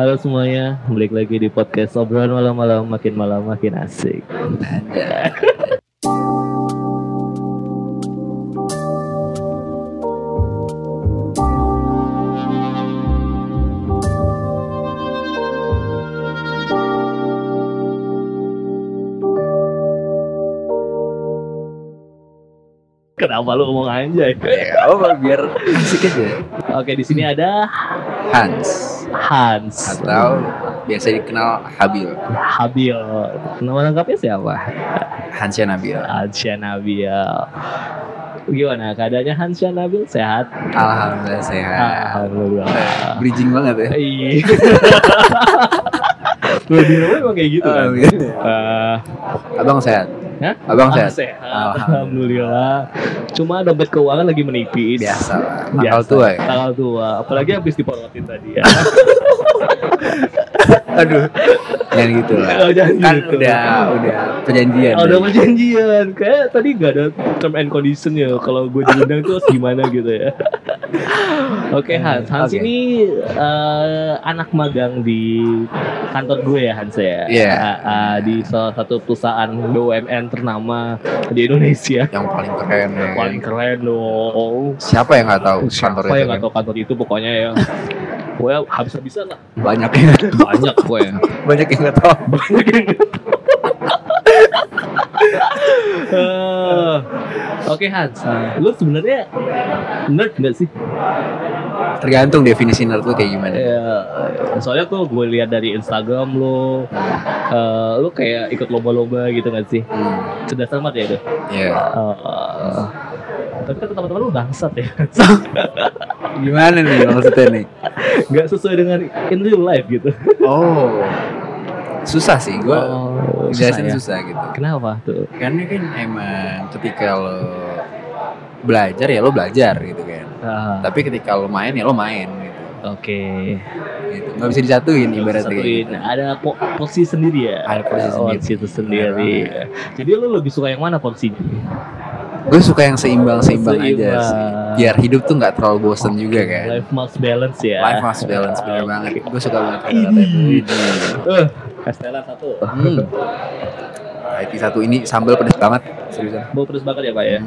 Halo semuanya, balik lagi di podcast obrolan malam-malam makin malam makin asik. Kenapa lu ngomong anjay? Ya, apa biar asik aja. Oke, di sini ada Hans Hans atau biasa dikenal Habil. Habil. Nama lengkapnya siapa? Hansya Nabil. Hansya Nabil. Gimana keadaannya Hansya Nabil? Sehat? Alhamdulillah sehat. Alhamdulillah. Bridging banget ya. Iya. Lu di rumah emang kayak gitu kan? Gitu. Eh, Abang sehat. Hah? Abang ah, sehat. sehat. Alhamdulillah. Alhamdulillah. Cuma dompet keuangan lagi menipis. Biasa lah. Tanggal tua ya. Tanggal tua. Apalagi habis diporotin tadi ya. Aduh. Jangan gitu lah. Oh, jangan Kan gitu. udah udah perjanjian. Oh, udah perjanjian. Kayak tadi gak ada term and condition ya. Kalau gue diundang tuh harus gimana gitu ya. Oke Hans, Hans Oke. ini eh, anak magang di kantor gue ya Hans ya. Iya. Ah, ah, di salah satu perusahaan BUMN ternama di Indonesia. Yang paling keren ya. Paling keren dong. Siapa yang nggak tahu kantor Siapa itu? yang kan? gak tahu kantor itu pokoknya ya. Gue habis-habisan lah. Banyak nggak tahu. Banyak gue. Banyak yang nggak tahu. Banyak yang Eh, Oke Hans, lu sebenarnya nerd gak sih? Tergantung definisi nerd lu kayak gimana. Ya, soalnya tuh gue lihat dari Instagram lu, eh, lu kayak ikut lomba-lomba gitu gak sih? Hmm. Cerdas amat ya tuh. Iya. Eh, tapi kan teman-teman lu bangsat ya, Gimana nih maksudnya nih? nggak sesuai dengan in real life gitu. Oh. Susah sih gua Oh, jelasin susah ya? susah gitu. Kenapa tuh? Karena kan emang ketika lo belajar ya lo belajar gitu kan. Ah, Tapi ketika lo main ya lo main gitu. Oke. gitu. Nggak bisa disatuin ibaratnya gitu. Ada po- porsi sendiri ya. Ada porsi Oh, sendiri. itu sendiri. Jadi lu lebih suka yang mana porsinya? Gue suka yang seimbang-seimbang aja Seimbang. sih. Biar hidup tuh nggak terlalu bosen juga kan. Life must balance ya. Life must balance bener banget. Gue suka banget kata-kata itu. Eh, Castella satu. Hmm. IT satu ini sambal pedes banget seriusan. Bau pedes banget ya Pak ya.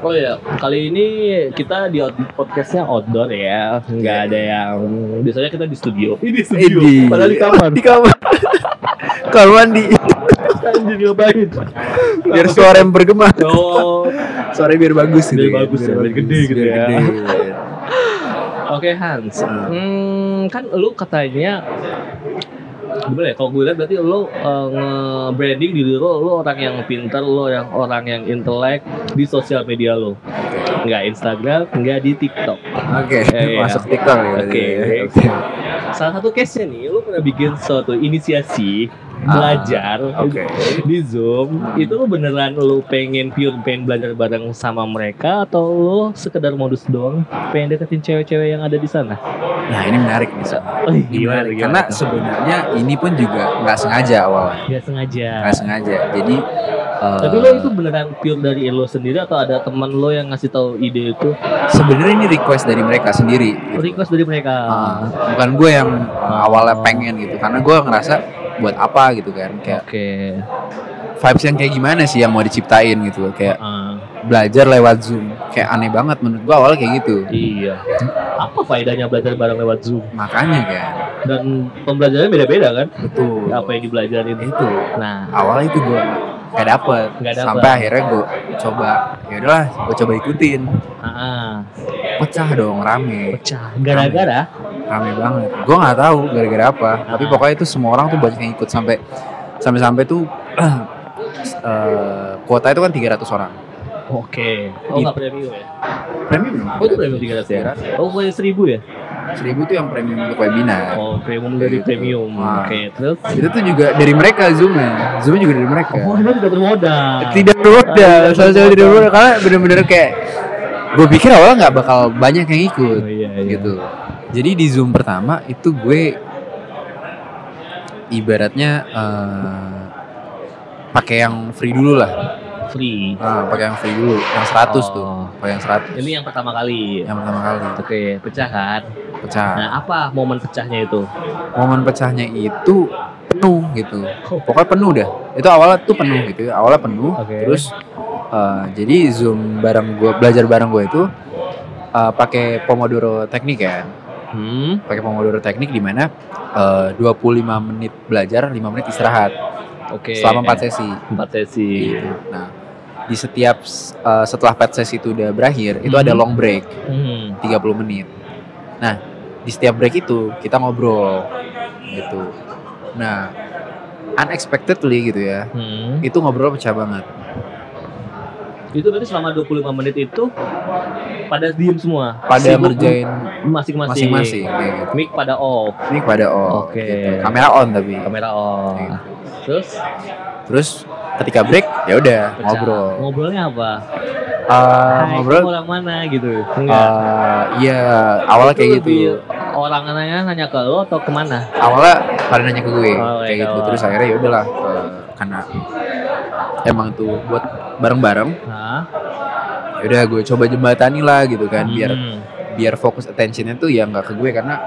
Oh ya, kali ini kita di podcastnya outdoor ya, nggak ada yang biasanya kita di studio. Ini di studio, Idi. padahal di kamar. Di kamar. Kamar mandi. Anjir ngapain? Biar suara yang bergema. Oh, Suaranya biar bagus gitu. Biar kan. bagus ya, biar gede gitu biar ya. gede gitu kan. Oke Hans, hmm, kan lu katanya gimana ya? Kalau gue lihat berarti lu uh, nge-branding diri lu, lu orang yang pintar, lu yang orang yang intelek di sosial media lu. Nggak Instagram, nggak di TikTok. Oke, Iya. masuk TikTok nih. berarti Oke. ya. Oke. Salah satu case-nya nih, lu pernah bikin suatu inisiasi Ah, belajar Oke. di Zoom. Itu lu beneran lu pengen pure pengen belajar bareng sama mereka atau lu sekedar modus doang pengen deketin cewek-cewek yang ada di sana? Nah, ini menarik nih. Son. Oh, Ini menarik. Karena sebenarnya ini pun juga nggak sengaja awalnya. Gak sengaja. Nggak sengaja. Jadi eh, Tapi lo itu beneran pure dari lo sendiri atau ada teman lo yang ngasih tahu ide itu? sebenarnya ini request dari mereka sendiri. gitu. Request dari mereka. Ah, bukan gue yang uh, awalnya pengen gitu karena gue ngerasa buat apa gitu kan. Kayak Oke. vibes yang kayak gimana sih yang mau diciptain gitu kayak Ah, belajar lewat zoom. Kayak aneh banget menurut gue awalnya kayak gitu. Iya. Apa faedahnya belajar bareng lewat Zoom? makanya kan. Dan pembelajarannya beda-beda kan? betul. Apa yang dipelajarin itu. Nah, awalnya itu gue gak dapet. Nggak dapet. sampai akhirnya gue coba ya udahlah gue coba ikutin. Ah, pecah dong rame pecah. Gara-gara rame banget gue nggak tahu gara-gara apa tapi Ah. pokoknya itu semua orang tuh banyak yang ikut sampai sampai sampai tuh eh, kuota itu kan 300 orang Oke. Oh, It- nggak premium ya? premium Oh, itu premium 300 ya? Oh, kayak 1000 ya? seribu tuh yang premium untuk webinar Oh, premium dari Gitu. premium. Wah. Oke, terus? itu tuh juga dari mereka zoomnya zoomnya juga dari mereka Oh, tidak bermodal. tidak bermodal sekali tidak bermodal karena bener-bener kayak gue pikir awalnya nggak bakal banyak yang ikut Oh, iya, iya. gitu jadi di zoom pertama itu gue ibaratnya eh, pakai yang free dulu lah free. Ah, pakai yang free dulu, yang 100 tuh. Oh. Pakai yang 100. Ini yang pertama kali. yang pertama kali Oke, pecah kan? pecah. Nah, apa momen pecahnya itu? Momen pecahnya itu penuh gitu. Pokoknya penuh dah. Itu awalnya tuh penuh gitu. Awalnya penuh. Oke. Terus eh, jadi Zoom bareng gua belajar bareng gue itu eh, pakai Pomodoro teknik kan. Hmm. Pakai Pomodoro teknik di mana eh, 25 menit belajar, 5 menit istirahat Oke. selama 4 sesi. Empat sesi. Gitu. Nah, di setiap eh, setelah 4 sesi itu udah berakhir, itu ada Mhm. long break Hmm. 30 menit. Nah, di setiap break itu kita ngobrol gitu. Nah, unexpectedly gitu ya. Hmm. Itu ngobrol pecah banget. Itu berarti selama 25 menit itu pada diem semua. Pada Sibuk ngerjain masing-masing. masing-masing kayak gitu. Mic pada off, Ini pada on. Oke. gitu. Kamera on tapi. kamera on. Gitu. Terus Terus ketika break ya udah ngobrol. Ngobrolnya apa? Eh, Hai, ngobrol orang mana gitu? Enggak. eh, iya awalnya Itu kayak gitu. Orang nanya nanya ke lo atau ke mana? Awalnya pada nanya ke gue Oh, kayak iya, gitu. Terus akhirnya ya udahlah karena emang tuh buat bareng-bareng. Ya udah gue coba jembatani lah gitu kan biar Hmm. biar fokus attentionnya tuh ya nggak ke gue karena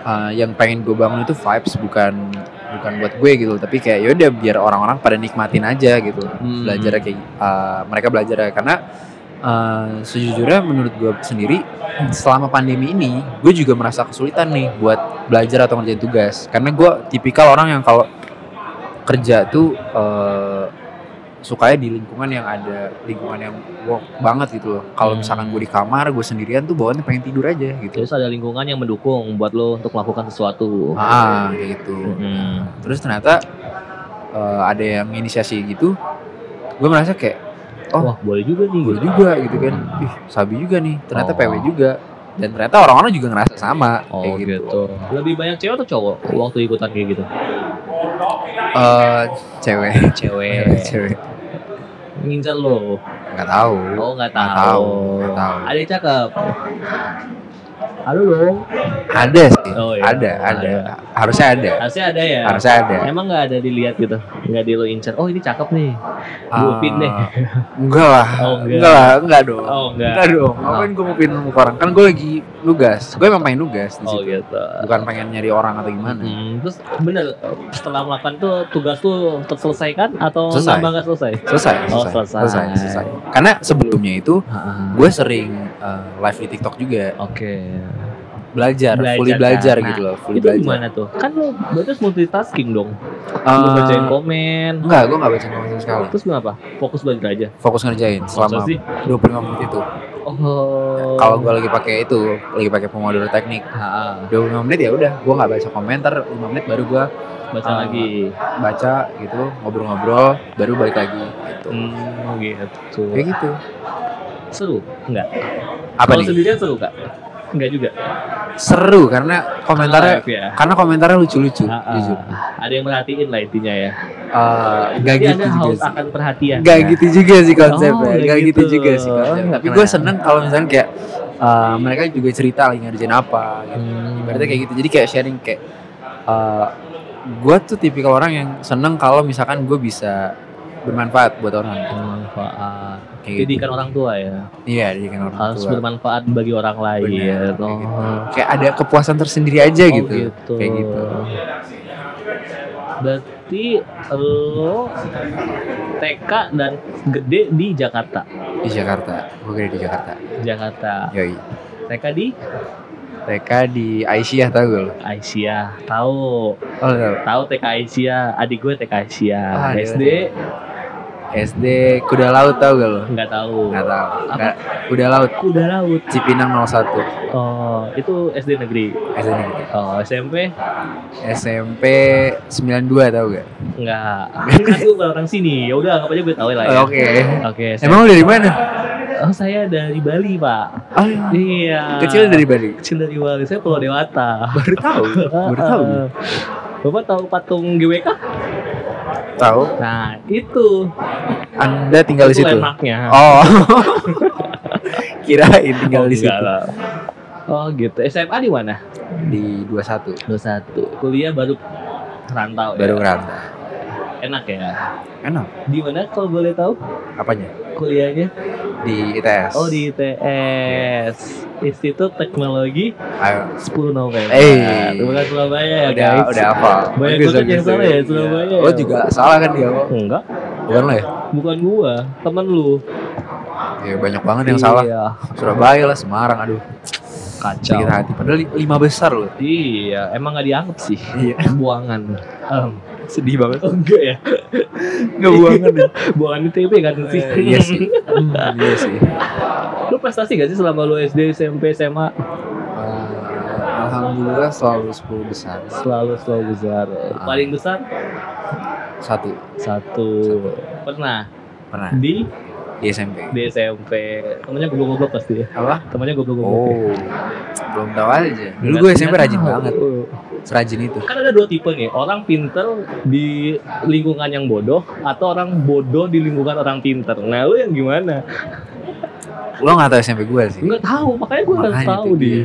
uh, yang pengen gue bangun itu vibes bukan bukan buat gue gitu. Tapi kayak yaudah biar orang-orang pada nikmatin aja gitu. Hmm. belajar kayak uh, mereka belajar. Karena uh, sejujurnya menurut gue sendiri selama pandemi ini gue juga merasa kesulitan nih buat belajar atau ngerjain tugas. Karena gue tipikal orang yang kalau kerja tuh uh, sukanya di lingkungan yang ada lingkungan yang work banget gitu loh kalau Hmm. misalkan gue di kamar gue sendirian tuh bawaannya pengen tidur aja gitu Terus ada lingkungan yang mendukung buat lo untuk melakukan sesuatu. ah kayak gitu Hmm. terus ternyata uh, ada yang inisiasi gitu gue merasa kayak oh, Wah boleh juga nih. gue gitu. juga gitu kan ih sabi juga nih ternyata Oh. PW juga dan ternyata orang-orang juga ngerasa sama Oh kayak gitu. gitu, Lebih banyak cewek atau cowok waktu ikutan kayak gitu? Eh, cewek Cewek. cewek Ngincer lo. nggak tahu Oh nggak Nggak tahu. tahu, nggak tahu. Ada cakep. Halo dong. ada sih Oh, iya. ada ada harusnya ada Harusnya ada ya. harusnya ada Emang nggak ada dilihat gitu, nggak di lo incer. Oh ini cakep nih. Gue Ah, pin deh. enggak lah Oh, enggak. enggak lah enggak dong Oh enggak. enggak dong ngapain gue mau pin muka orang kan gue lagi nugas gue emang pengen nugas di Oh situ gitu. bukan pengen nyari orang atau gimana Hmm, terus bener setelah melakukan tuh tugas tuh terselesaikan atau Selesai. nambah nggak selesai? selesai Oh, selesai selesai. selesai karena sebelumnya itu Ah, gue sering uh, live di TikTok juga Oke. Belajar, Belajar, fully kan? belajar Nah, gitu loh fully Itu belajar gimana tuh? Kan lo berarti multitasking dong. Lo bacain komen. enggak gue nggak baca komen sama sekali Terus kenapa? Fokus belajar aja. fokus ngerjain selama Masa sih? 25 menit itu Oh. kalau gue lagi pakai itu lagi pakai Pomodoro teknik Ah, 25 menit ya udah gue nggak baca komentar 5 menit baru gue baca Ah. lagi. baca gitu ngobrol-ngobrol baru balik lagi gitu Hmm, gitu. kayak gitu Seru? Enggak. apa Kalau nih sendirian seru kak? Enggak juga. seru karena komentarnya Live ya. karena komentarnya lucu-lucu ah. jujur Ada yang merhatiin lah intinya ya. Eh, nggak Jadi gitu juga haus sih akan perhatian. Gak ya? gitu juga sih konsepnya, Oh, gak nggak gitu. gitu. juga sih konsepnya. Oh, Tapi gue seneng kalau misalnya kayak uh, mereka juga cerita lagi ngerjain apa. Gitu. Hmm. Ibaratnya kayak gitu. Jadi kayak sharing kayak uh, gue tuh tipikal orang yang seneng kalau misalkan gue bisa bermanfaat buat orang. bermanfaat. Kayak gitu. Didikan orang tua ya. Iya, didikan orang Harus tua. bermanfaat bagi orang lain. Bener, Oh. kayak gitu. Kayak ada kepuasan tersendiri aja Oh, gitu. gitu. Kayak gitu. Berarti lo TK dan gede di Jakarta. Di Jakarta, gue gede di Jakarta. Jakarta. Yoi. TK di TK di Aisyah tau gue lo? Aisyah. Tahu. Oh, tau. Tahu TK Aisyah. Adik gue TK Aisyah. Ah, SD SD Kuda Laut tau gak lo? nggak tahu. Nggak tahu. Apa? Nggak- Kuda Laut Kuda laut. Cipinang 01 Oh, itu SD negeri. SD negeri. Oh, SMP SMP 92 tau gak? enggak. Kan gue orang sini. Ya udah, anggap aja gue tahu lah ya. Oke. Oke. Emang lu dari mana? Oh, saya dari Bali, Pak. Oh, Iya. kecil dari Bali. Kecil dari Bali. Saya Pulau Dewata. Baru tahu. Baru tahu. Bapak tahu patung GWK? Tahu. Nah, itu. Anda tinggal di itu situ. landmarknya. Oh. Kirain tinggal Oh, di situ. lah. Oh gitu. SMA di mana? Di 21. 21. Kuliah baru rantau Baru ya. ngerantau. Enak ya. enak Di mana kalau boleh tahu apanya kuliahnya? di ITS Oh di ITS Institut Teknologi Ayo. 10 November. Eh. Bukan Surabaya ya udah guys. udah apa Banyak banget yang salah ya, Surabaya lo ya. juga salah kan dia Enggak, bukan lo ya bukan gua, temen lu. ya banyak banget yang salah Iya, Surabaya lah Semarang aduh kacau. sakit hati padahal li- lima besar loh Iya, emang gak dianggap sih. iya Buangan. Em, sedih banget. Oh, enggak ya? nggak buangan ya? Buangan ITB kan sih. Eh, iya sih. Hmm, iya sih. Lu prestasi gak sih selama lu SD, SMP, SMA? Eh, alhamdulillah selalu 10 besar. Selalu selalu besar. Paling besar? Satu. Satu. Pernah? Pernah. Di di SMP di SMP. Temennya goblok-goblok pasti ya. apa Temennya goblok-goblok. ya. oh belum tahu aja dulu gue SMP rajin banget serajin itu Kan ada dua tipe nih, orang pinter di lingkungan yang bodoh atau orang bodoh di lingkungan orang pinter. Nah, lu yang gimana? lo nggak tahu SMP gue sih Enggak tahu, makanya gue tahu itu di. dia.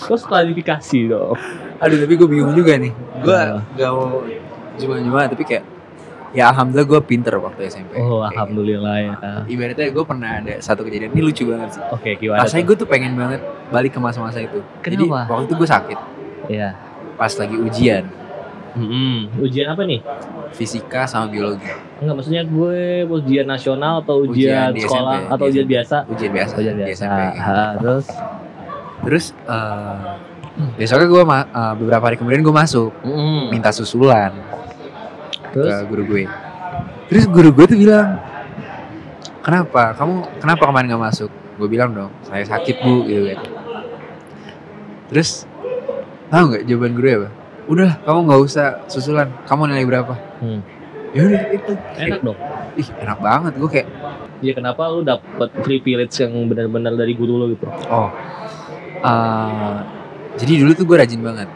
Terus klarifikasi dong. aduh tapi gue bingung juga nih gue Nah. nggak mau cuma-cuma tapi kayak ya alhamdulillah gue pinter waktu SMP Oh, Kayak alhamdulillah ya. gitu. ibaratnya gue pernah ada satu kejadian ini lucu banget sih Oke, gimana? rasanya gue tuh pengen banget balik ke masa-masa itu jadi Kenapa? waktu itu gue sakit Iya. pas lagi ujian Mm-mm. Ujian apa nih? fisika sama biologi Enggak, maksudnya gue ujian nasional atau ujian, Ujian di sekolah SMP, atau ujian SMP. biasa? ujian biasa Ujian biasa. SMP gitu. Ha, terus terus eh, besoknya gue ma- eh, beberapa hari kemudian gue masuk Mm. minta susulan terus? ke guru gue. Terus guru gue tuh bilang kenapa? Kamu kenapa kemarin nggak masuk? Gue bilang dong saya sakit bu gitu kan. Terus tahu nggak jawaban guru apa? Udah kamu nggak usah susulan. Kamu nilai berapa? Hmm. ya udah itu enak dong. ih enak banget. Gue kayak Iya kenapa lu dapet privilege yang benar-benar dari guru lu gitu? oh eh, jadi dulu tuh gue rajin banget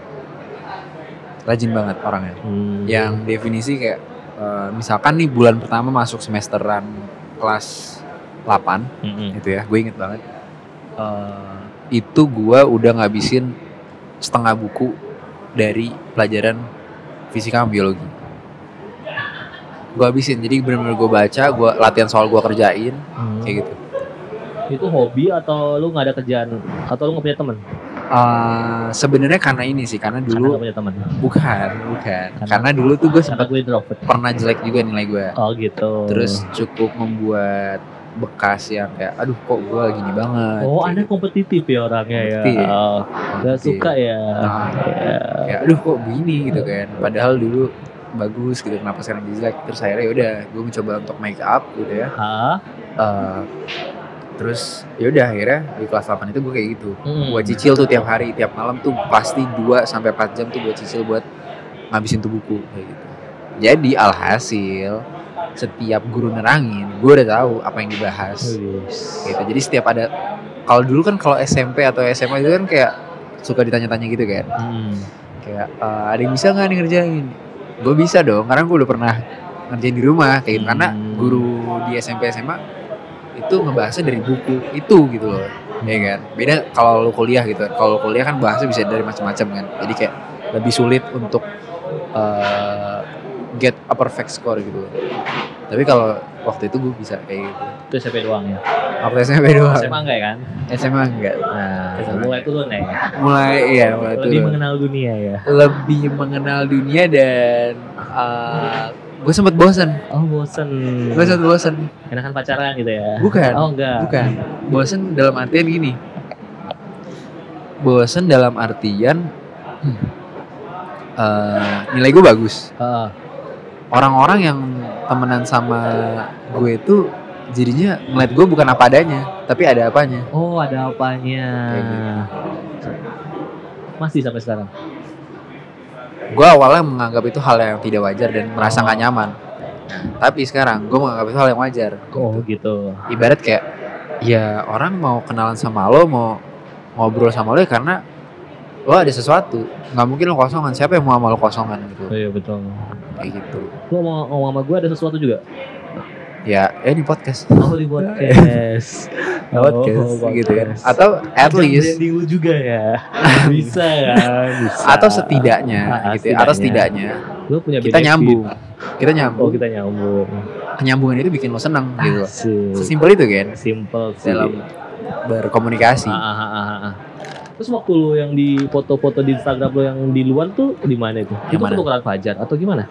rajin banget orangnya Hmm. yang definisi kayak eh, misalkan nih bulan pertama masuk semesteran kelas 8 Mm-mm. gitu ya gue inget banget Eh, itu gue udah ngabisin setengah buku dari pelajaran fisika sama biologi gue habisin jadi bener-bener gue baca gue latihan soal gue kerjain Hmm. kayak gitu Itu hobi atau lu nggak ada kerjaan atau lu nggak punya teman? Eh, sebenarnya karena ini sih karena Karena dulu punya teman. bukan bukan Karena- karena dulu tuh gue Karena sempat gue introvert. pernah jelek juga nilai gue Oh gitu. terus cukup membuat bekas yang kayak aduh kok gue gini banget Oh, Kayak anda gitu. kompetitif ya orangnya ya. Kompetitif. Oh, Gak Gitu. suka ya. Nah, Ya. kayak aduh kok begini gitu kan padahal dulu bagus gitu kenapa sekarang jelek terus akhirnya yaudah gue mencoba untuk make up gitu ya Hah? Eh, terus yaudah akhirnya di kelas 8 itu gue kayak gitu Hmm. gue cicil tuh tiap hari tiap malam tuh pasti 2 sampai 4 jam tuh gue cicil buat ngabisin tuh buku kayak gitu jadi alhasil setiap guru nerangin gue udah tahu apa yang dibahas Wis. gitu jadi setiap ada kalau dulu kan kalau SMP atau SMA itu kan kayak suka ditanya-tanya gitu kan Hmm. kayak "Eh, ada yang bisa nggak nih ngerjain gue bisa dong karena gue udah pernah ngerjain di rumah kayak gitu karena Hmm. guru di SMP SMA itu ngebahasnya dari buku itu gitu loh ya kan beda kalau lu kuliah gitu kalau kuliah kan bahasnya bisa dari macam-macam kan jadi kayak lebih sulit untuk eh, get a perfect score gitu tapi kalau waktu itu gue bisa kayak gitu Itu SMP doang ya. waktu SMP doang SMA enggak ya kan? SMA enggak Nah, SMA. mulai turun ya. mulai iya mulai Lebih turun. mengenal dunia ya. lebih mengenal dunia dan gue sempet bosen Oh, bosen. gue sempet bosen Enakan pacaran gitu ya. bukan Oh, enggak. bukan bosen dalam artian gini bosen dalam artian hmm, eh, nilai gue bagus Heeh. orang-orang yang temenan sama gue itu jadinya ngeliat gue bukan apa adanya tapi ada apanya Oh, ada apanya? Kayak gitu. Masih sampai sekarang. Gue awalnya menganggap itu hal yang tidak wajar dan merasa nggak nyaman tapi sekarang gue menganggap itu hal yang wajar Oh, gitu. ibarat kayak ya orang mau kenalan sama lo mau ngobrol sama lo ya karena lo ada sesuatu nggak mungkin lo kosongan siapa yang mau sama lo kosongan gitu Oh, iya betul. kayak gitu Lu mau ngomong sama gue ada sesuatu juga? ya eh di podcast Oh, di podcast. Di podcast Oh, gitu kan atau at least branding lu juga ya. Bisa kan? Bisa. atau setidaknya Ah, gitu ya atau setidaknya Lu punya kita benefit. nyambung kita Oh nyambung kita nyambung. kenyambungan itu bikin lo seneng gitu sesimpel itu kan Simple sih. dalam berkomunikasi Ah, ah, ah, ah, ah. Terus waktu lu yang di foto-foto di Instagram lo yang di luar tuh di mana itu? Yang itu mana? penukaran fajar atau gimana?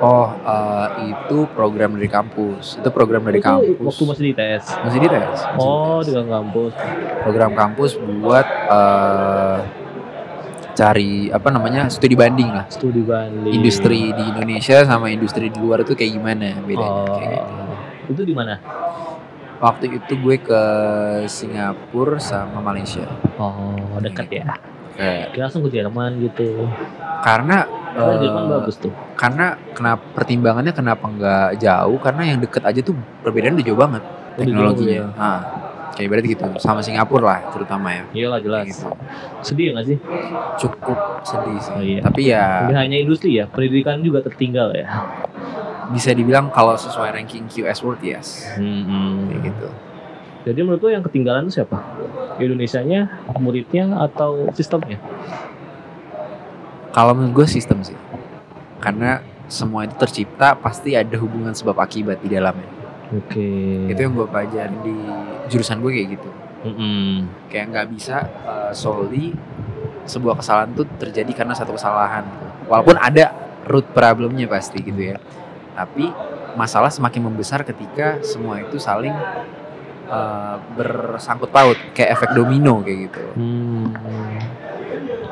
Oh eh, itu program dari kampus itu program dari itu kampus waktu masih di ITS. masih di tes masih Oh, di tes. kampus. program kampus buat eh, cari apa namanya studi banding lah Studi banding. industri di Indonesia sama industri di luar itu kayak gimana bedanya Oh. kayak gitu. Itu di mana? waktu itu gue ke Singapura sama Malaysia Oh, dekat ya. Kayak- Kira langsung ke Jerman gitu. karena Karena Jerman bagus tuh. karena kenapa pertimbangannya kenapa nggak jauh karena yang deket aja tuh perbedaan udah jauh banget Udah teknologinya jauh Ah, kayak berarti gitu sama Singapura lah terutama ya Iya lah jelas. Kayak gitu. Sedih nggak sih? cukup sedih sih Oh, iya. tapi ya Nggak hanya industri ya, pendidikan juga tertinggal ya. bisa dibilang kalau sesuai ranking QS World yes Hmm. kayak gitu Jadi menurut lo yang ketinggalan itu siapa? Indonesia-nya, muridnya, atau sistemnya? kalau menurut gue sistem sih karena semua itu tercipta pasti ada hubungan sebab akibat di dalamnya Oke. itu yang gue pelajarin di jurusan gue kayak gitu Mm-mm. kayak nggak bisa uh, solely sebuah kesalahan tuh terjadi karena satu kesalahan walaupun ada root problemnya pasti gitu ya tapi masalah semakin membesar ketika semua itu saling uh, bersangkut paut kayak efek domino kayak gitu Hmm.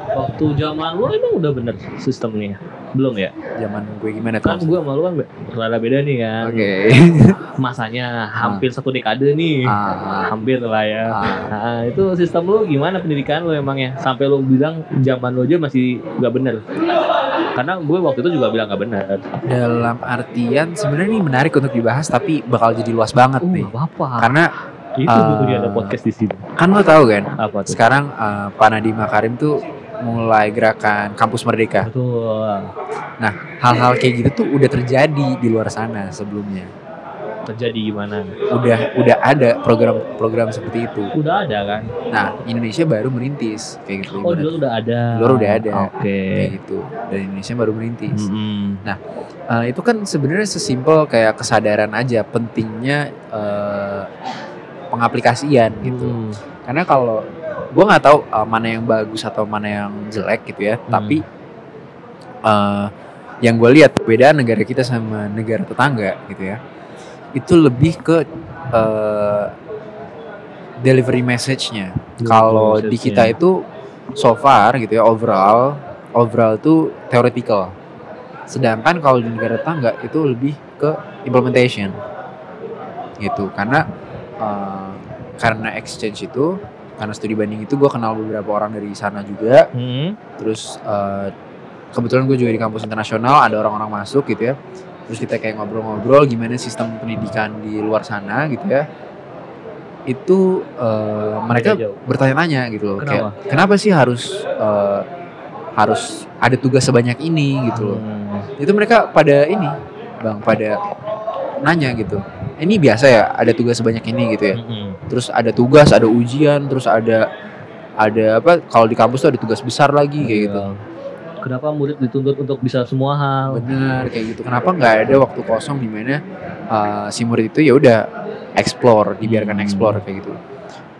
Waktu zaman lo emang udah bener sistemnya? Belum ya? zaman gue gimana Kan tuh gue sama lo kan be- rada beda nih kan. oke Masanya hampir satu dekade nih. Ah, Hampir lah ya. ah. Nah, itu sistem lo gimana pendidikan lo emangnya? Sampai lo bilang zaman lo aja masih gak bener. Karena gue waktu itu juga bilang gak bener. dalam artian sebenarnya ini menarik untuk dibahas tapi bakal jadi luas banget Oh, nih gak apa-apa. karena Itu uh, butuhnya ada podcast di sini. kan lo tahu kan Apa tuh? sekarang uh, Pak Nadiem Makarim tuh mulai gerakan kampus merdeka Betul. hal-hal kayak gitu tuh udah terjadi di luar sana sebelumnya Terjadi gimana? udah udah ada program-program seperti itu Udah ada kan? nah Indonesia baru merintis kayak gitu Oh, dulu udah ada. Dulu udah ada. Oke. kayak gitu dan Indonesia baru merintis Mm-mm. Uh, itu kan sebenarnya sesimpel kayak kesadaran aja pentingnya uh, pengaplikasian gitu. Hmm. karena kalau gue nggak tahu uh, mana yang bagus atau mana yang jelek gitu ya. Hmm. tapi uh, yang gue lihat perbedaan negara kita sama negara tetangga gitu ya. Itu lebih ke uh, delivery message-nya. Kalau di kita itu so far gitu ya overall overall itu theoretical. Sedangkan kalau di negara tetangga itu lebih ke implementation gitu. Karena uh, karena exchange itu karena studi banding itu gue kenal beberapa orang dari sana juga. Hmm. terus uh, kebetulan gue juga di kampus internasional ada orang-orang masuk gitu ya. Terus kita kayak ngobrol-ngobrol gimana sistem pendidikan di luar sana gitu ya. Itu uh, mereka bertanya-tanya gitu loh Kenapa? kayak kenapa? Sih harus uh, harus ada tugas sebanyak ini? gitu loh. Hmm. itu mereka pada ini bang pada nanya gitu ini biasa ya ada tugas sebanyak ini gitu ya Mm-mm. terus ada tugas ada ujian terus ada ada apa kalau di kampus tuh ada tugas besar lagi kayak gitu Iya. Kenapa murid dituntut untuk bisa semua hal? bener kayak gitu kenapa nggak ada waktu kosong di mana uh, si murid itu ya udah explore dibiarkan Hmm. explore kayak gitu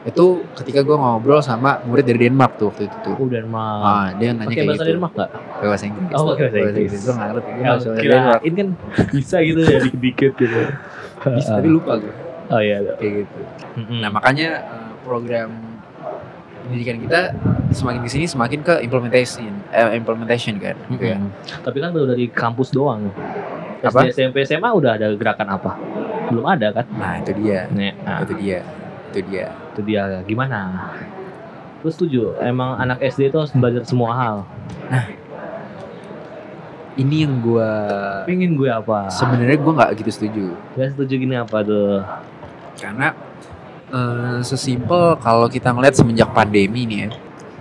itu ketika gue ngobrol sama murid dari Denmark tuh waktu itu tuh Oh, Denmark. ah dia nanya kayak bahasa gitu Denmark nggak? pakai bahasa Inggris Oh, pakai bahasa Inggris. gue nggak ngerti gue nggak bisa bahasa Denmark kirain kan bisa gitu ya dikit-dikit gitu. Bisa, tapi lupa gue Oh iya. kayak gitu Mm-mm. Nah makanya uh, program pendidikan kita semakin di sini semakin ke implementation, eh, implementation kan, gitu ya. Mm-mm. Tapi kan baru dari kampus doang. Apa? SD, SMP, SMA udah ada gerakan apa? Belum ada kan? Nah itu dia, Nih, nah, itu dia, itu dia. itu dia gimana? Terus setuju, emang anak SD itu harus belajar semua hal. Ini yang gua Pengen gue apa? sebenarnya gua nggak gitu setuju, Gak setuju gini apa tuh? karena eh, sesimpel kalau kita ngeliat semenjak pandemi nih ya,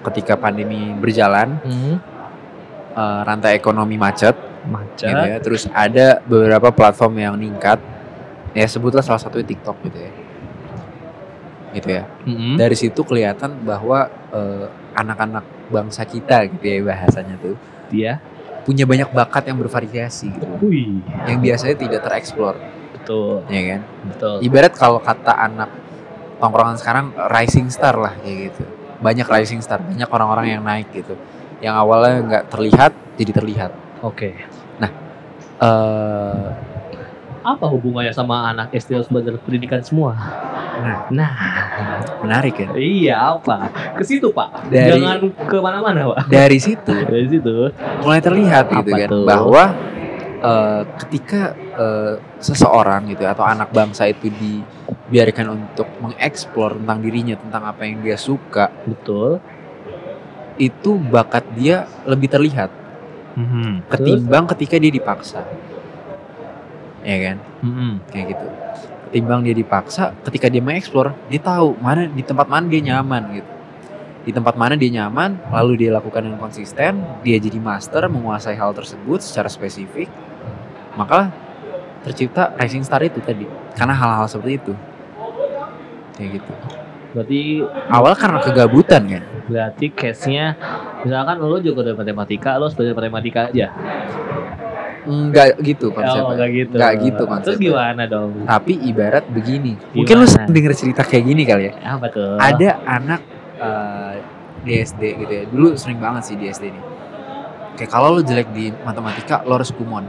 ketika pandemi berjalan, Hmm, eh, rantai ekonomi macet, macet. gitu ya. Terus ada beberapa platform yang meningkat, ya sebutlah salah satunya TikTok gitu ya, gitu ya. Mm-mm. dari situ kelihatan bahwa eh, anak-anak bangsa kita gitu ya bahasanya tuh Dia. Punya banyak bakat yang bervariasi gitu. Wih, yang biasanya tidak tereksplor. Betul, ya kan? Betul. ibarat kalau kata anak tongkrongan sekarang rising star lah kayak gitu. Banyak rising star banyak orang-orang yang naik gitu. Yang awalnya nggak terlihat jadi terlihat. Oke. eh Apa hubungannya sama anak SD harus belajar pendidikan semua? Nah. Nah, menarik ya iya apa? Ke situ Pak. Dari- Jangan ke mana-mana Pak. dari situ Dari situ. mulai terlihat gitu Apa kan tuh? bahwa eh, ketika eh, seseorang gitu atau anak bangsa itu dibiarkan untuk mengeksplor tentang dirinya tentang apa yang dia suka Betul. itu bakat dia lebih terlihat Terus? ketimbang ketika dia dipaksa ya kan? Mhm. kayak gitu. Ketimbang dia dipaksa ketika dia mengeksplor dia tahu mana di tempat mana dia nyaman gitu. Di tempat mana dia nyaman lalu dia lakukan dengan konsisten dia jadi master menguasai hal tersebut secara spesifik maka tercipta rising star itu tadi. Karena hal-hal seperti itu. Kayak gitu. Berarti awal karena kegabutan kan? Berarti case-nya misalkan lo juga udah matematika, lo belajar matematika aja. Enggak gitu Oh, konsepnya enggak gitu. Enggak gitu Terus konsepnya. gimana dong? tapi ibarat begini mungkin lu Gimana? sering denger cerita kayak gini kali ya Apa tuh? ada anak eh, di SD gitu ya dulu sering banget sih di SD ini kayak kalau lu jelek di matematika lo harus kumon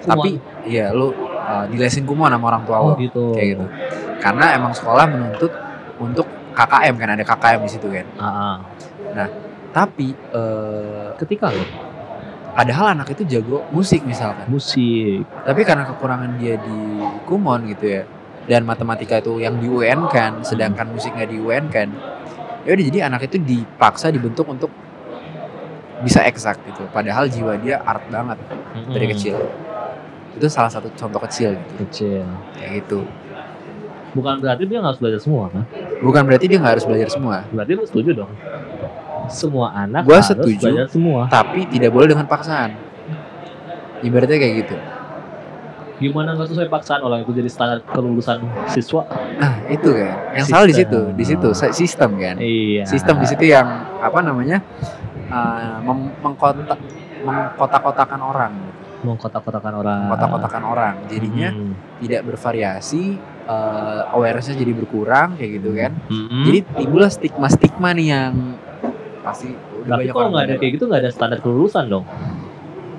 tapi iya lu eh, dilesin kumon sama orang tua oh lo gitu. kayak gitu karena emang sekolah menuntut untuk KKM kan ada KKM di situ kan Ah, ah. tapi eh, Ketika lo padahal anak itu jago musik misalkan musik, tapi karena kekurangan dia di kumon gitu ya dan matematika itu yang di UN kan sedangkan musik nggak di UN kan ya udah jadi anak itu dipaksa dibentuk untuk bisa eksak gitu padahal jiwa dia art banget dari Mm-mm. kecil itu salah satu contoh kecil gitu Kecil. kayak gitu Bukan berarti dia nggak harus belajar semua kan? bukan berarti dia nggak harus belajar semua Berarti lu setuju dong? Semua anak Gua harus setuju. belajar semua. tapi tidak boleh dengan paksaan ibaratnya kayak gitu Gimana nggak sesuai paksaan orang itu jadi standar kelulusan siswa? nah itu kan yang salah di situ Sistem. di situ sistem kan Iya. sistem di situ yang apa namanya uh, mem- mengkotak mengkotak-kotakan orang mau kotak-kotakan orang. mengkotak-kotakan orang jadinya Hmm. tidak bervariasi uh, awarenessnya jadi berkurang kayak gitu kan Mm-mm. jadi timbullah stigma-stigma nih yang pasti udah tapi banyak kalau nggak ada kayak gitu nggak ada standar kelulusan dong.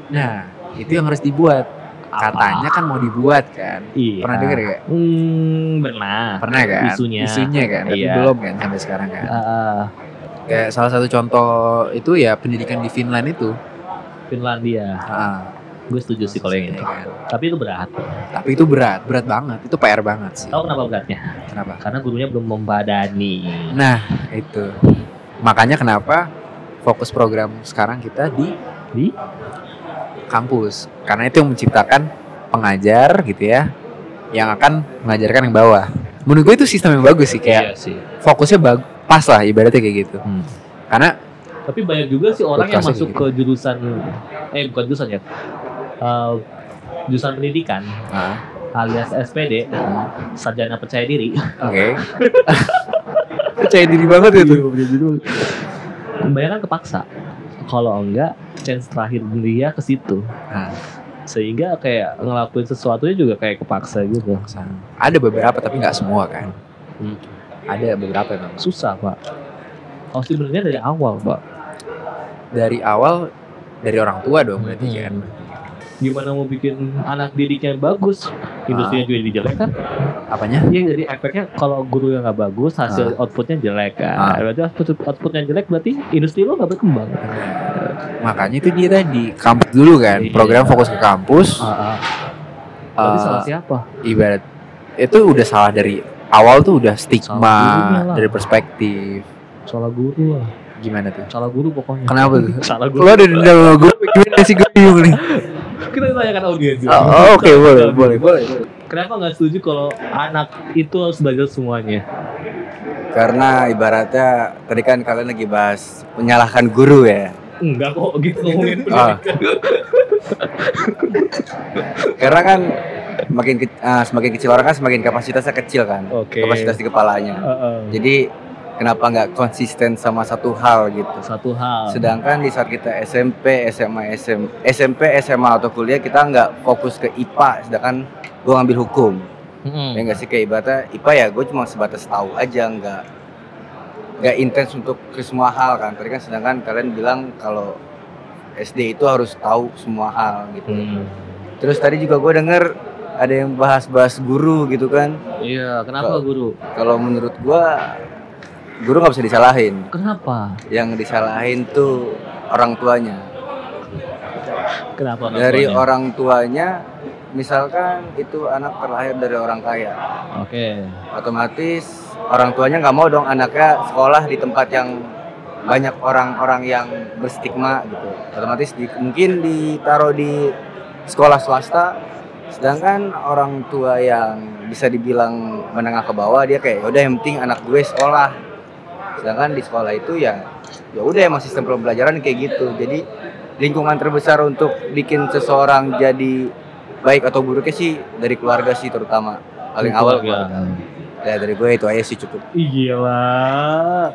nah itu yang harus dibuat katanya kan mau dibuat kan Iya. pernah denger gak Hmm, pernah. pernah kan Isunya. kan tapi Iya. belum kan sampai sekarang kan Ah, kayak salah satu contoh itu ya pendidikan di Finland itu Finlandia. Ah, Gue setuju sih kalau yang itu. kan. Tapi itu berat. tapi itu berat berat banget itu PR banget sih Tahu kenapa beratnya? kenapa Karena gurunya belum membadani. nah itu makanya kenapa fokus program sekarang kita di Di? kampus karena itu yang menciptakan pengajar gitu ya yang akan mengajarkan yang bawah menurut gue itu sistem yang bagus sih kayak Iya sih. fokusnya bagus pas lah ibaratnya kayak gitu Hmm. karena Tapi banyak juga sih orang yang masuk gitu. ke jurusan eh bukan jurusan ya. Eh, jurusan pendidikan ah, alias SPD, hmm, sarjana percaya diri. oke percaya diri banget itu Kebanyakan kepaksa. Kalau enggak, chance terakhir dia ke situ. nah, Sehingga kayak ngelakuin sesuatunya juga kayak kepaksa gitu. ada beberapa tapi nggak semua kan Hmm. ada beberapa memang Susah, Pak. Harus sebenarnya dari awal, Pak. dari awal dari orang tua dong berarti kan Hmm. Gimana mau bikin anak didiknya bagus, industrinya juga jadi jelek kan? apanya Iya, jadi efeknya kalau guru yang nggak bagus, hasil outputnya jelek kan. Ah. Berarti output outputnya jelek, berarti industri lo nggak berkembang. makanya itu dia tadi kampus dulu kan Iya. program fokus ke kampus Ah, ah. Eh, salah siapa? ibarat itu udah salah dari awal tuh udah stigma dari perspektif Salah guru lah. gimana tuh Salah guru pokoknya. kenapa tuh Salah lo guru. ada dendam sama gue gimana sih gue bingung nih Kita tanyakan audiens. oh, oh, oke boleh boleh boleh Kenapa nggak setuju kalau anak itu harus belajar semuanya? Karena ibaratnya tadi kan kalian lagi bahas menyalahkan guru ya. Enggak kok gitu ngomongin Ah. Karena kan makin ke- ah, semakin kecil orang kan semakin kapasitasnya kecil kan. Oke. Kapasitas di kepalanya. Heeh. Jadi kenapa nggak konsisten sama satu hal gitu. Satu hal. Sedangkan di saat kita SMP, SMA, SM, SMP, SMA atau kuliah kita nggak fokus ke IPA, sedangkan gue ngambil hukum. Mm-mm. Ya nggak sih kayak ibaratnya IPA ya gue cuma sebatas tahu aja nggak nggak intens untuk ke semua hal kan. Tadi kan sedangkan kalian bilang kalau SD itu harus tahu semua hal gitu. Hmm. Terus tadi juga gue denger ada yang bahas-bahas guru gitu kan. Iya, kenapa Kok- guru? Kalau menurut gue guru nggak bisa disalahin. Kenapa? Yang disalahin tuh orang tuanya. Kenapa? orang Dari tuanya? orang tuanya, misalkan itu anak terlahir dari orang kaya, Oke. otomatis orang tuanya nggak mau dong anaknya sekolah di tempat yang banyak orang-orang yang berstigma gitu. Otomatis di- mungkin ditaruh di sekolah swasta, sedangkan orang tua yang bisa dibilang menengah ke bawah dia kayak udah yang penting anak gue sekolah. Sedangkan di sekolah itu ya ya udah emang sistem pembelajaran kayak gitu. Jadi lingkungan terbesar untuk bikin seseorang jadi baik atau buruknya sih dari keluarga sih terutama paling awal keluarga. Ya dari gue itu aja sih cukup. Gila.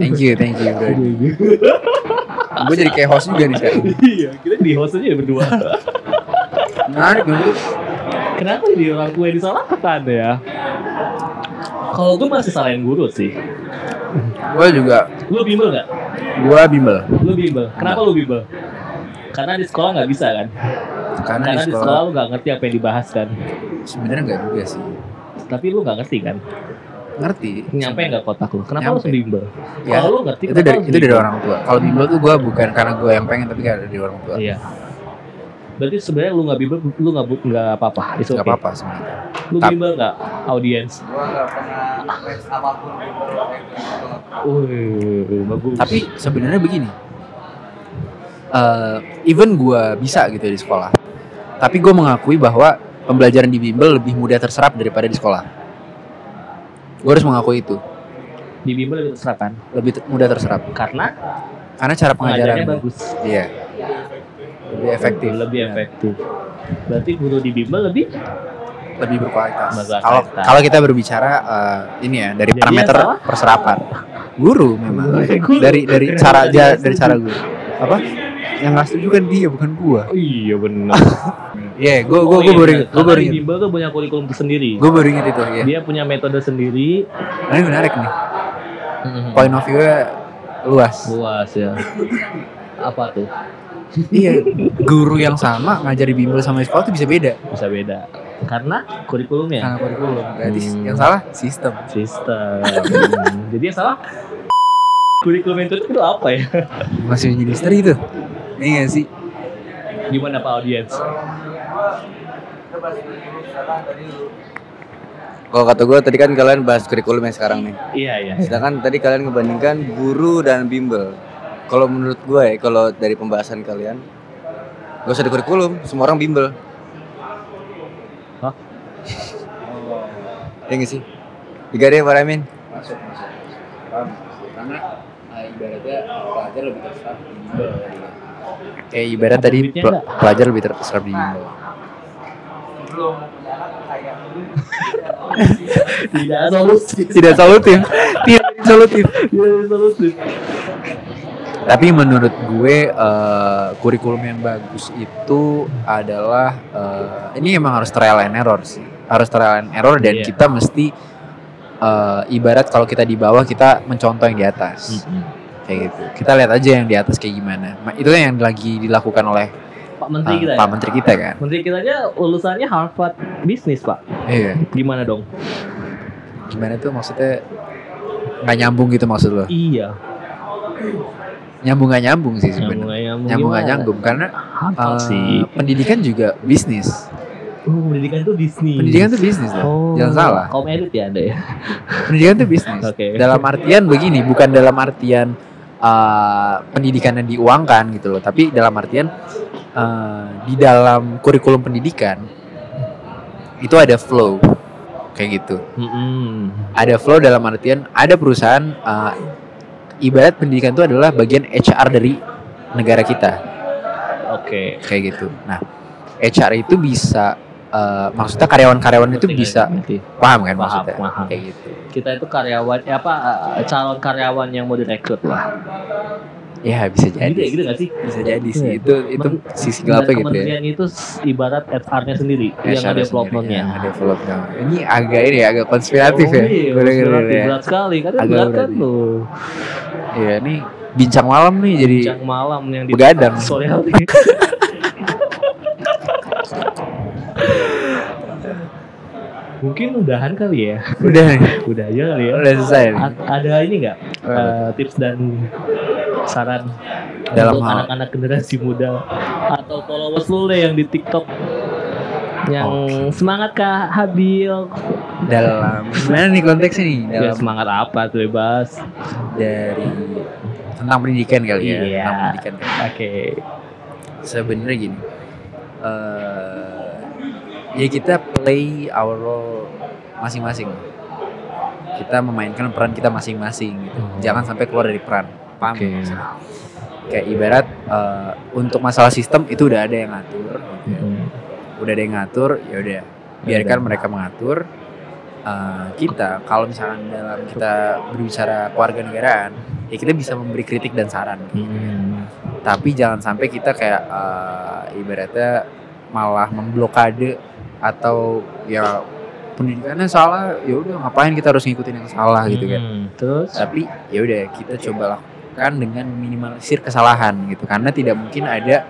Thank you, thank you bro. gue jadi kayak host juga nih sekarang. Iya, kita di host aja berdua. Menarik bro. Kenapa jadi orang yang disalahkan ya? Kalau gue masih salahin guru sih. Gue juga, Lu bimbel nggak? gue bimbel. Lu bimbel. Kenapa lu bimbel? Karena di sekolah nggak bisa kan? Karena, Karena di di sekolah, sekolah lu nggak ngerti apa yang dibahas kan? sebenarnya nggak juga sih. Tapi lu nggak ngerti kan? Ngerti. Nyampe nggak kotak lu? Kenapa lu Nyampe. harus bimbel? Ya, Kalau lu ngerti, itu dari lu itu dari orang tua. Kalau bimbel tuh gue bukan karena gue yang pengen tapi karena dari orang tua. Iya. Berarti sebenarnya lu nggak bimbel, lu nggak bu- nggak apa-apa. It's Gak okay. apa-apa sebenarnya. Lu Tap- bimbel nggak audiens? Nggak pernah les apa pun. Wih, bagus. Tapi sebenarnya begini. eh even gue bisa gitu di sekolah. Tapi gue mengakui bahwa pembelajaran di bimbel lebih mudah terserap daripada di sekolah. Gue harus mengakui itu. di bimbel lebih terserap kan? Lebih mudah terserap. Karena Karena cara pengajaran pengajarannya bagus. Iya. Lebih efektif. Lebih Iya. efektif. Berarti guru di bimbel lebih lebih berkualitas. Kalau kalau kita berbicara eh, ini ya dari Jadi parameter salah? perserapan, guru memang Guru. dari dari cara nggak ja, setuju. dari cara guru apa yang nggak setuju kan dia bukan gua. Oh iya benar. Iya, gua gua Oh gua iya, baru inget, gua baru bimbel tuh punya kurikulum tersendiri. gua baru inget itu ya. Dia punya metode sendiri. Nah, ini menarik nih. Point of view-nya luas. Luas ya. Apa tuh? Iya, guru yang sama ngajar di bimbel sama di sekolah tuh bisa beda. Bisa beda. Karena kurikulumnya. Karena kurikulum. Berarti Hmm. yang salah sistem. Sistem. Jadi yang salah kurikulum yang itu apa ya? Masih jadi misteri itu. Iya nggak sih? Gimana Pak audiens? Kalau kata gue tadi kan kalian bahas kurikulum yang sekarang nih. Iya iya. Sedangkan tadi kalian ngebandingkan guru dan bimbel. Kalau menurut gue ya, kalau dari pembahasan kalian, gak usah di kurikulum, semua orang bimbel. Hah? Ya nggak sih? Tiga deh, Pak Ramin. masuk masuk paham karena uh, ibaratnya pelajar lebih terserap di bimbel kayak ibarat Ada tadi pel- pelajar lebih terserap di bimbel Tidak solusi. tidak solutif tidak solutif Tidak solusi. Tapi menurut gue uh, kurikulum yang bagus itu adalah uh, ini emang harus trial and error sih harus trial and error dan Iya. kita mesti uh, ibarat kalau kita di bawah kita mencontoh yang di atas kayak gitu kita lihat aja yang di atas kayak gimana Ma- itu yang lagi dilakukan oleh Pak Menteri uh, kita Pak ya? Menteri kita kan Menteri kita aja lulusannya Harvard Bisnis Pak. iya Gimana dong? gimana tuh maksudnya nggak nyambung gitu maksud lo Iya. Nyambung nggak nyambung sih Nyambung sebenarnya nyambung. gimana? nyambung karena uh, sih. pendidikan juga bisnis Oh, pendidikan itu bisnis. pendidikan tuh bisnis loh Oh, jangan salah Kaum elit ya ada ya. pendidikan tuh bisnis Oke. dalam artian begini bukan dalam artian uh, pendidikan yang diuangkan gitu loh tapi dalam artian uh, di dalam kurikulum pendidikan itu ada flow kayak gitu Mm-mm. ada flow dalam artian ada perusahaan uh, ibarat pendidikan itu adalah bagian HR dari negara kita Oke. kayak gitu. Nah, HR itu bisa eh, maksudnya karyawan-karyawan itu bisa ngerti. paham kan Paham, maksudnya paham. kayak gitu Kita itu karyawan, ya apa eh, calon karyawan yang mau direkrut lah. Ya bisa jadi Gitu ya, gitu gak sih? bisa jadi sih Iya. itu itu Men- sisi gelapnya gitu ya kementerian itu ibarat HR-nya sendiri yang HR ada development-nya. ya, development. Ini agak ini ya, agak konspiratif ya. Oh, iya, Gue dengerin konspiratif. ya. berat sekali kan Agak berat berat, kan iya. tuh. Iya, ini bincang malam nih jadi Bincang malam yang di begadang. sore hari. Mungkin udahan kali ya. udah Udah aja kali ya. udah selesai. A- ada ini nggak eh, tips dan saran Dalam untuk anak-anak generasi muda atau followers lu deh yang di TikTok yang semangat kah Habil Dalam gimana nih konteksnya nih? ya Dalam semangat apa tuh bebas dari tentang pendidikan kali ya. Iya. Tentang pendidikan. oke Sebenarnya gini. eh ya kita play our role masing-masing. Kita memainkan peran kita masing-masing gitu. Hmm. Jangan sampai keluar dari peran. Paham? Maksudnya? Kayak ibarat eh, untuk masalah sistem itu udah ada yang ngatur. gitu ya. Udah ada yang ngatur, ya udah biarkan mereka mengatur. Eh, kita kalau misalkan dalam kita berbicara keluarga negaraan, ya kita bisa memberi kritik dan saran. Hmm. Tapi jangan sampai kita kayak eh, ibaratnya malah memblokade atau ya pendidikannya salah, ya udah ngapain kita harus ngikutin yang salah gitu kan. Hmm. terus Tapi ya udah kita coba lakukan dengan minimalisir kesalahan gitu karena tidak mungkin ada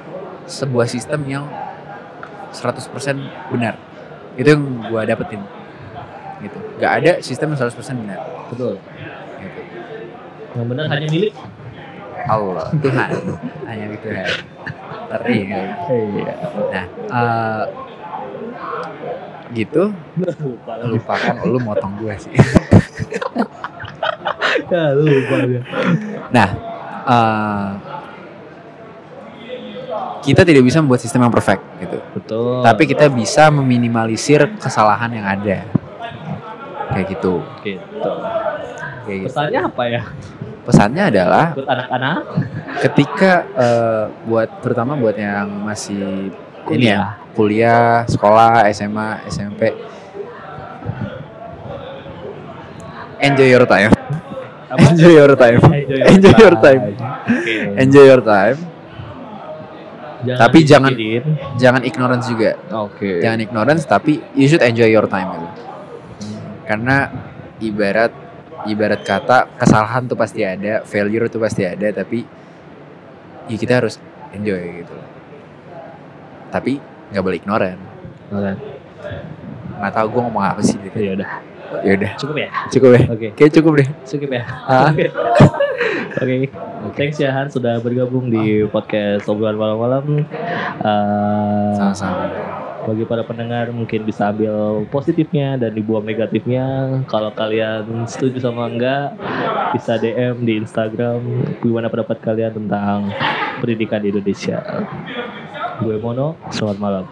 sebuah sistem yang 100% benar. Itu yang gua dapetin. Gitu. Gak ada sistem yang 100% benar. betul Gitu. yang benar hanya milik Allah Tuhan hanya itu ya. Ngeri kali. iya Nah, eh, gitu lupa lupa lupakan lu motong gue sih. ya, lupa ya. Nah, eh, kita tidak bisa membuat sistem yang perfect gitu. betul Tapi kita bisa meminimalisir kesalahan yang ada. Kayak gitu. gitu Kayak gitu. pesannya apa ya Pesannya adalah buat anak-anak ketika eh, buat terutama buat yang masih ini ya Kuliah. kuliah, sekolah, SMA, SMP. Enjoy your time. Apa? Enjoy your time. Enjoy your time. Oke. Enjoy your time. Jangan Tapi jangan- dipikirin. Jangan ignorance juga. Oke. Jangan ignorance tapi you should enjoy your time gitu. Karena ibarat ibarat kata kesalahan tuh pasti ada, failure tuh pasti ada tapi ya kita harus enjoy gitu. Tapi nggak boleh ignorant. Oke. Nggak tahu gue ngomong apa sih gitu. Ya udah. Ya udah, Cukup ya? cukup ya. Oke. Kayak cukup deh. Cukup ya? Ah. Oke. Oke. Thanks ya Han sudah bergabung di podcast obrolan malam-malam. Eh, Sama-sama. bagi para pendengar mungkin bisa ambil positifnya dan dibuang negatifnya. Kalau kalian setuju sama enggak, bisa DM di Instagram gimana pendapat kalian tentang pendidikan di Indonesia. Gue Mono, selamat malam.